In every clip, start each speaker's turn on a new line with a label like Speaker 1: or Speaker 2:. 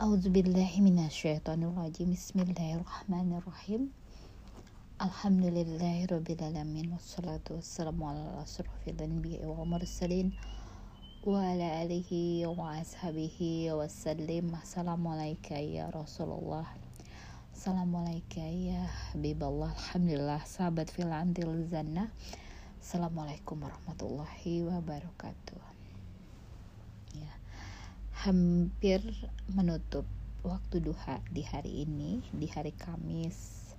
Speaker 1: A'udzubillahiminasyaitonirrajim Bismillahirrahmanirrahim Alhamdulillahirrabbilalamin Wassalatu wassalamu ala asrafil anbiya wa mursalin Wa ala alihi wa ashabihi wa sallim Assalamualaikum ya Rasulullah Assalamualaikum ya Habiballah Alhamdulillah sahabat Assalamualaikum warahmatullahi wabarakatuh hampir menutup waktu duha di hari ini di hari Kamis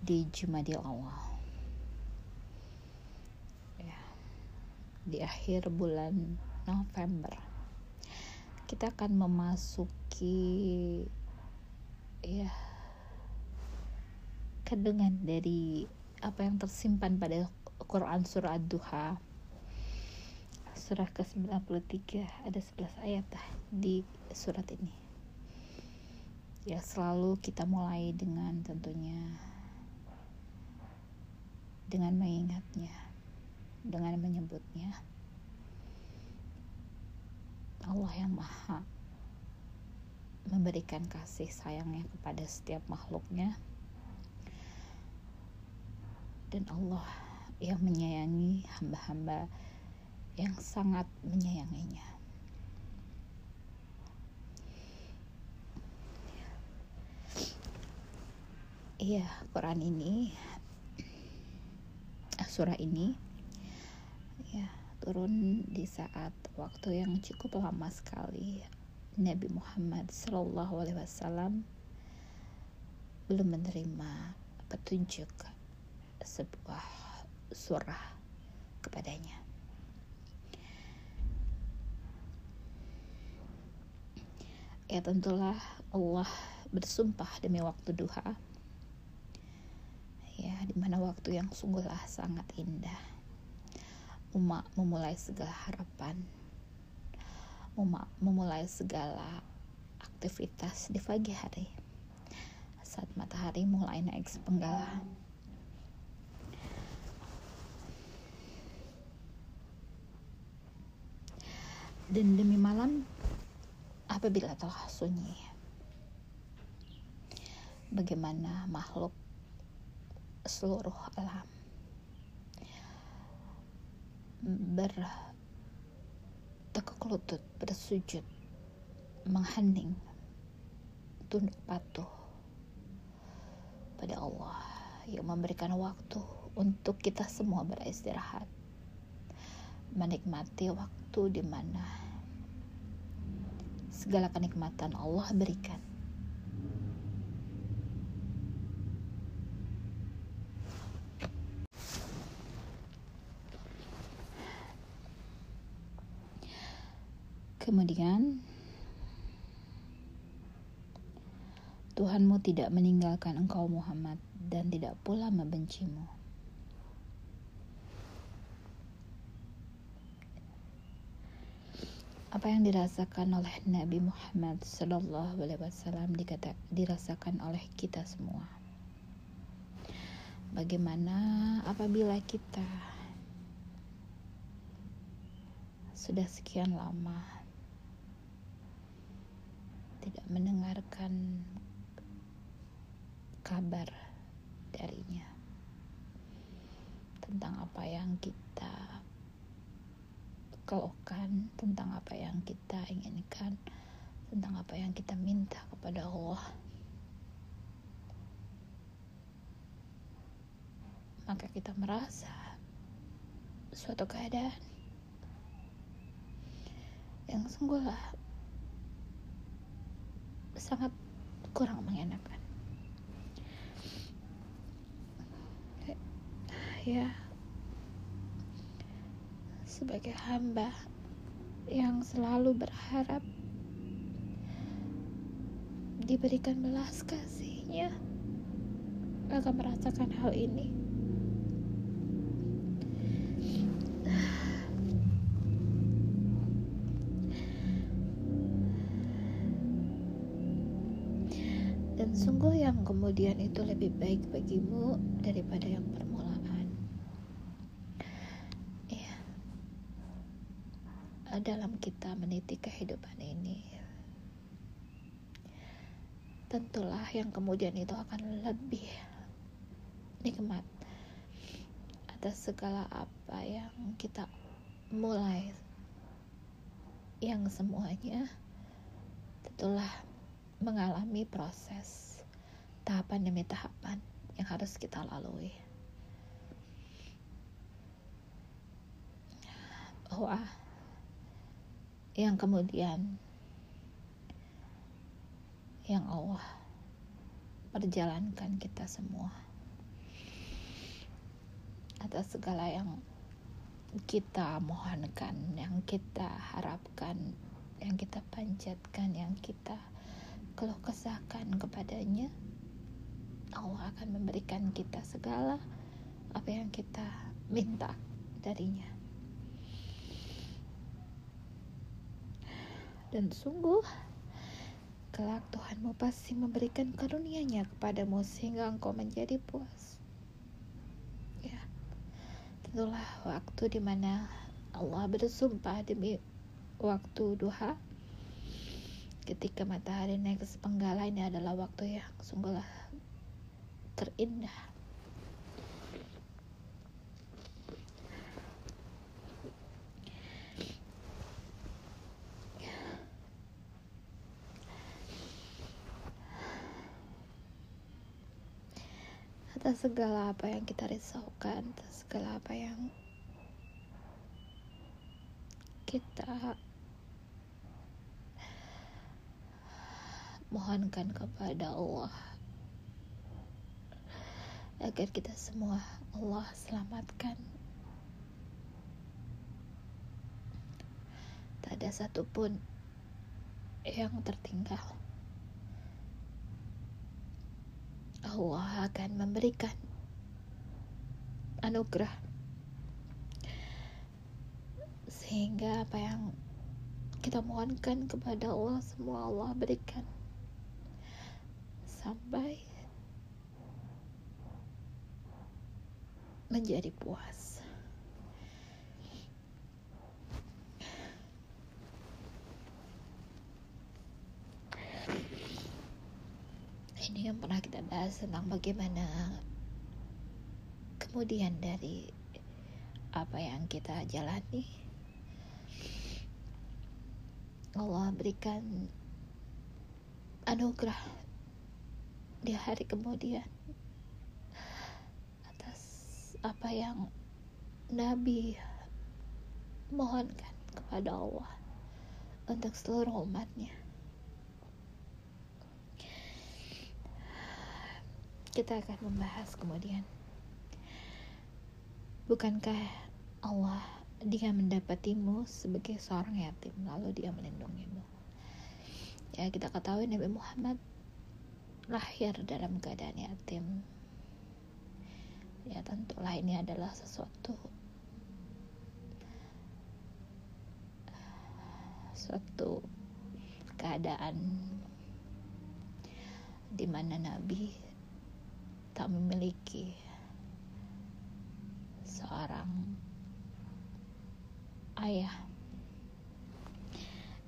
Speaker 1: di Jumadil Awal ya di akhir bulan November. Kita akan memasuki ya kandungan dari apa yang tersimpan pada Quran surah Ad-Duha surah ke-93 ada 11 ayat di surat ini. Ya selalu kita mulai dengan tentunya dengan mengingatnya dengan menyebutnya. Allah yang maha memberikan kasih sayangnya kepada setiap makhluknya. Dan Allah yang menyayangi hamba-hamba yang sangat menyayanginya. Iya, Quran ini surah ini ya turun di saat waktu yang cukup lama sekali Nabi Muhammad Shallallahu Alaihi Wasallam belum menerima petunjuk sebuah surah kepadanya. Ya tentulah Allah bersumpah demi waktu duha. Ya di mana waktu yang sungguhlah sangat indah. Umat memulai segala harapan. Umat memulai segala aktivitas di pagi hari. Saat matahari mulai naik sepenggala dan demi malam apabila telah sunyi. Bagaimana makhluk seluruh alam bertekuk lutut, bersujud, menghening, tunduk patuh pada Allah yang memberikan waktu untuk kita semua beristirahat, menikmati waktu di mana segala kenikmatan Allah berikan. Kemudian Tuhanmu tidak meninggalkan engkau Muhammad dan tidak pula membencimu. Apa yang dirasakan oleh Nabi Muhammad Sallallahu Alaihi Wasallam dirasakan oleh kita semua. Bagaimana apabila kita sudah sekian lama tidak mendengarkan kabar darinya tentang apa yang kita keluhkan tentang apa yang kita inginkan, tentang apa yang kita minta kepada Allah. Maka kita merasa suatu keadaan yang sungguhlah sangat kurang mengenakan. Ya, sebagai hamba yang selalu berharap diberikan belas kasihnya. Akan merasakan hal ini. Dan sungguh yang kemudian itu lebih baik bagimu daripada yang pertama dalam kita meniti kehidupan ini. Tentulah yang kemudian itu akan lebih nikmat atas segala apa yang kita mulai. Yang semuanya tentulah mengalami proses tahapan demi tahapan yang harus kita lalui. Bahwa yang kemudian yang Allah perjalankan kita semua atas segala yang kita mohonkan, yang kita harapkan, yang kita panjatkan, yang kita keluh kesahkan kepadanya, Allah akan memberikan kita segala apa yang kita minta darinya. Dan sungguh, kelak Tuhanmu pasti memberikan karunia-Nya kepadamu sehingga engkau menjadi puas. Ya, tentulah waktu di mana Allah bersumpah demi waktu duha ketika matahari naik ke sepenggala ini adalah waktu yang sungguhlah terindah atas segala apa yang kita risaukan, atas segala apa yang kita mohonkan kepada Allah. Agar kita semua Allah selamatkan. Tak ada satupun yang tertinggal Allah akan memberikan anugerah. Sehingga apa yang kita mohonkan kepada Allah semua Allah berikan. Sampai menjadi puas ini yang pernah kita bahas tentang bagaimana kemudian dari apa yang kita jalani. Allah berikan anugerah di hari kemudian atas apa yang Nabi mohonkan kepada Allah untuk seluruh umatnya kita akan membahas kemudian. Bukankah Allah dia mendapatimu sebagai seorang yatim lalu dia melindungimu? Ya kita ketahui Nabi Muhammad lahir dalam keadaan yatim. Ya tentulah ini adalah sesuatu suatu keadaan di mana Nabi tak memiliki seorang ayah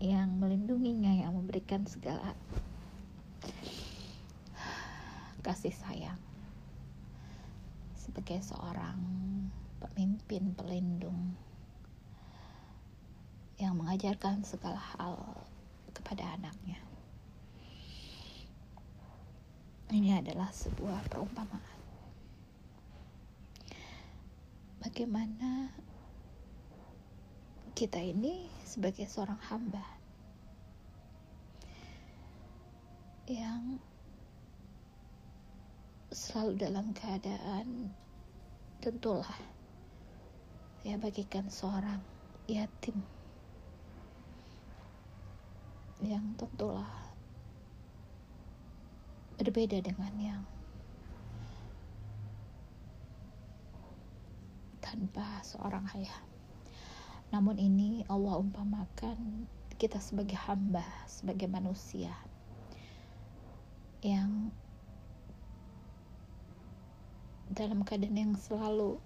Speaker 1: yang melindunginya yang memberikan segala kasih sayang. Sebagai seorang pemimpin pelindung yang mengajarkan segala hal kepada anaknya ini adalah sebuah perumpamaan. Bagaimana kita ini sebagai seorang hamba yang selalu dalam keadaan tentulah ya bagikan seorang yatim yang tentulah berbeda dengan yang tanpa seorang ayah. Namun ini Allah umpamakan kita sebagai hamba, sebagai manusia yang dalam keadaan yang selalu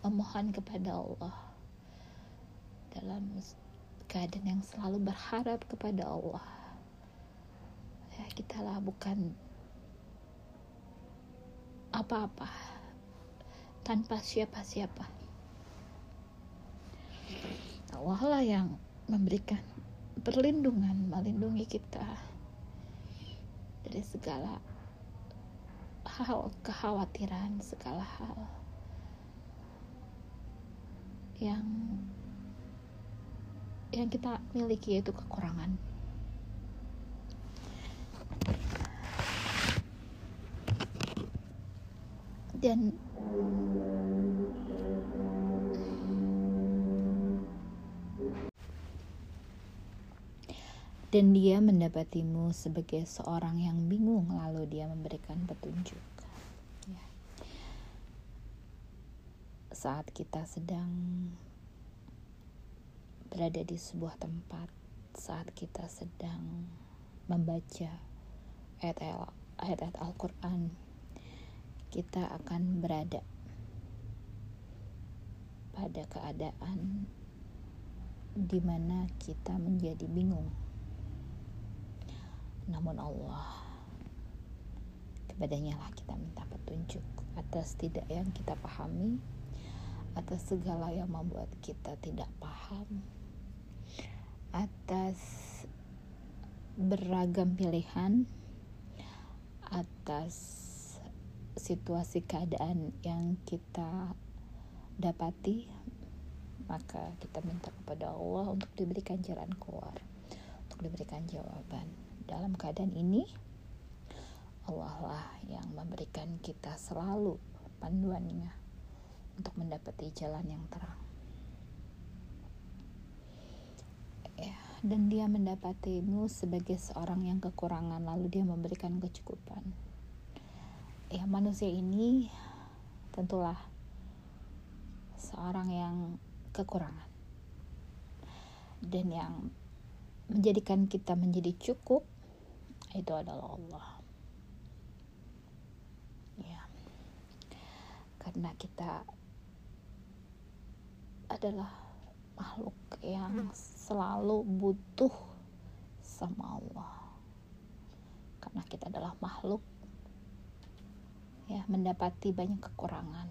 Speaker 1: memohon kepada Allah dalam keadaan yang selalu berharap kepada Allah ya kita lah bukan apa-apa. Tanpa siapa-siapa. Allah lah yang memberikan perlindungan melindungi kita dari segala hal kekhawatiran segala hal yang yang kita miliki yaitu kekurangan dan dan dia mendapatimu sebagai seorang yang bingung lalu dia memberikan petunjuk ya. saat kita sedang berada di sebuah tempat saat kita sedang membaca ayat-ayat Al-Quran kita akan berada pada keadaan di mana kita menjadi bingung. Namun Allah kepadanya lah kita minta petunjuk atas tidak yang kita pahami atas segala yang membuat kita tidak paham atas beragam pilihan atas situasi keadaan yang kita dapati maka kita minta kepada Allah untuk diberikan jalan keluar untuk diberikan jawaban. Dalam keadaan ini Allah lah yang memberikan kita selalu panduannya untuk mendapati jalan yang terang. Ya dan dia mendapatimu sebagai seorang yang kekurangan lalu dia memberikan kecukupan ya manusia ini tentulah seorang yang kekurangan. Dan yang menjadikan kita menjadi cukup itu adalah Allah. Ya. Karena kita adalah makhluk yang selalu butuh sama Allah. Karena kita adalah makhluk ya mendapati banyak kekurangan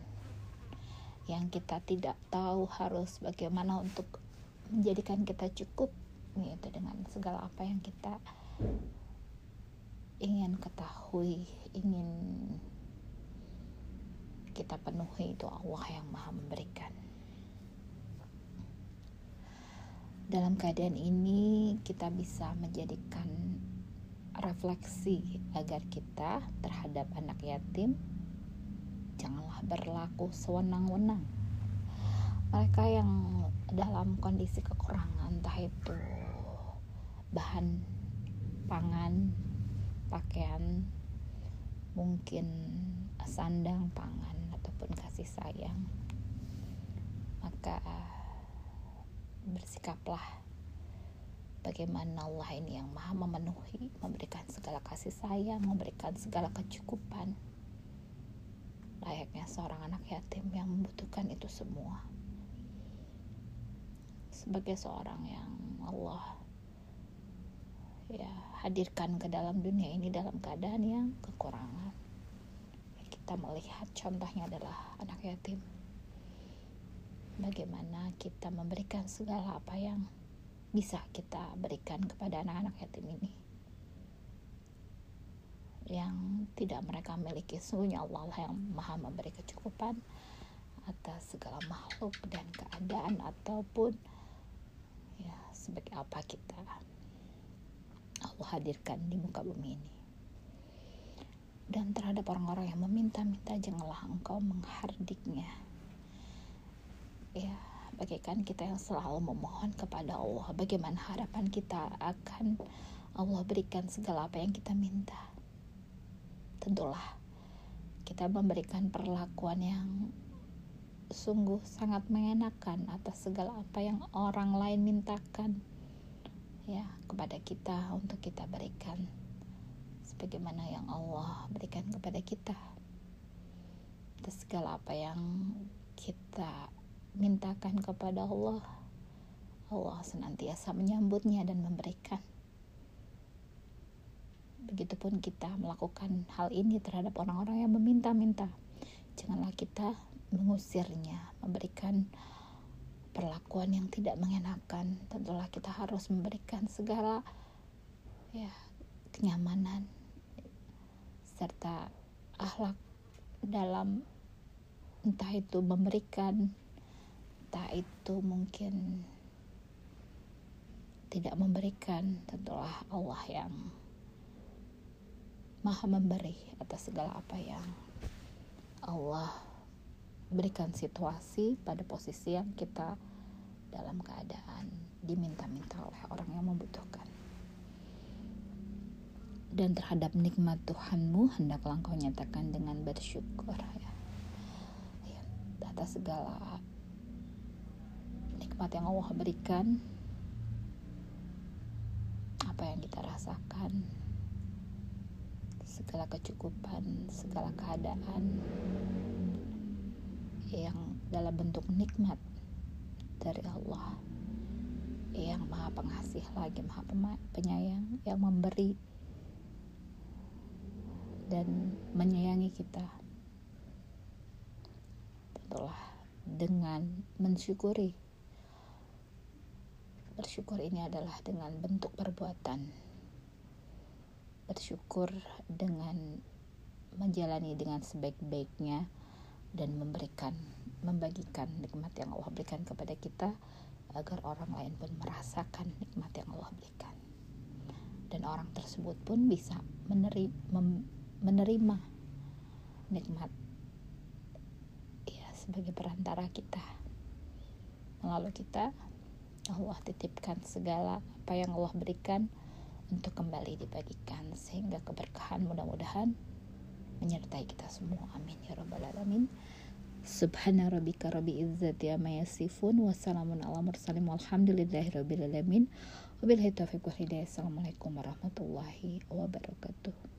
Speaker 1: yang kita tidak tahu harus bagaimana untuk menjadikan kita cukup gitu dengan segala apa yang kita ingin ketahui, ingin kita penuhi itu Allah yang maha memberikan. Dalam keadaan ini kita bisa menjadikan refleksi agar kita terhadap anak yatim janganlah berlaku sewenang-wenang. Mereka yang dalam kondisi kekurangan entah itu bahan pangan pakaian mungkin sandang pangan ataupun kasih sayang maka bersikaplah bagaimana Allah ini yang maha memenuhi memberikan segala kasih sayang memberikan segala kecukupan. Layaknya seorang anak yatim yang membutuhkan itu semua. Sebagai seorang yang Allah ya hadirkan ke dalam dunia ini dalam keadaan yang kekurangan. Kita melihat contohnya adalah anak yatim. Bagaimana kita memberikan segala apa yang bisa kita berikan kepada anak-anak yatim ini yang tidak mereka miliki sungguhnya Allah lah yang maha memberi kecukupan atas segala makhluk dan keadaan ataupun ya sebagai apa kita Allah hadirkan di muka bumi ini. Dan terhadap orang-orang yang meminta-minta janganlah engkau menghardiknya. Ya, bagaikan kita yang selalu memohon kepada Allah, bagaimana harapan kita akan Allah berikan segala apa yang kita minta. Tentulah kita memberikan perlakuan yang sungguh sangat mengenakan atas segala apa yang orang lain mintakan ya kepada kita untuk kita berikan sebagaimana yang Allah berikan kepada kita atas segala apa yang kita mintakan kepada Allah Allah senantiasa menyambutnya dan memberikan. Begitu sekalipun kita melakukan hal ini terhadap orang-orang yang meminta-minta. Janganlah kita mengusirnya memberikan perlakuan yang tidak mengenakan. Tentulah kita harus memberikan segala ya kenyamanan serta akhlak dalam entah itu memberikan entah itu mungkin tidak memberikan tentulah Allah yang maha memberi atas segala apa yang Allah berikan situasi pada posisi yang kita dalam keadaan diminta-minta oleh orang yang membutuhkan dan terhadap nikmat Tuhanmu hendaklah engkau nyatakan dengan bersyukur ya. ya atas segala nikmat yang Allah berikan apa yang kita rasakan segala kecukupan segala keadaan yang dalam bentuk nikmat dari Allah yang maha pengasih lagi maha penyayang yang memberi dan menyayangi kita. Tentulah dengan mensyukuri Bersyukur ini adalah dengan bentuk perbuatan. Bersyukur dengan menjalani dengan sebaik-baiknya dan memberikan, membagikan nikmat yang Allah berikan kepada kita agar orang lain pun merasakan nikmat yang Allah berikan. Dan orang tersebut pun bisa menerima, menerima nikmat ya sebagai perantara kita melalui kita Allah titipkan segala apa yang Allah berikan untuk kembali dibagikan sehingga keberkahan mudah-mudahan menyertai kita semua. Amin ya rabbal alamin. Subhana rabbika rabbi izzati amma yasifun wa salamun ala mursalin walhamdulillahi rabbil alamin. Wabillahi taufiq wal hidayah. Assalamualaikum warahmatullahi wabarakatuh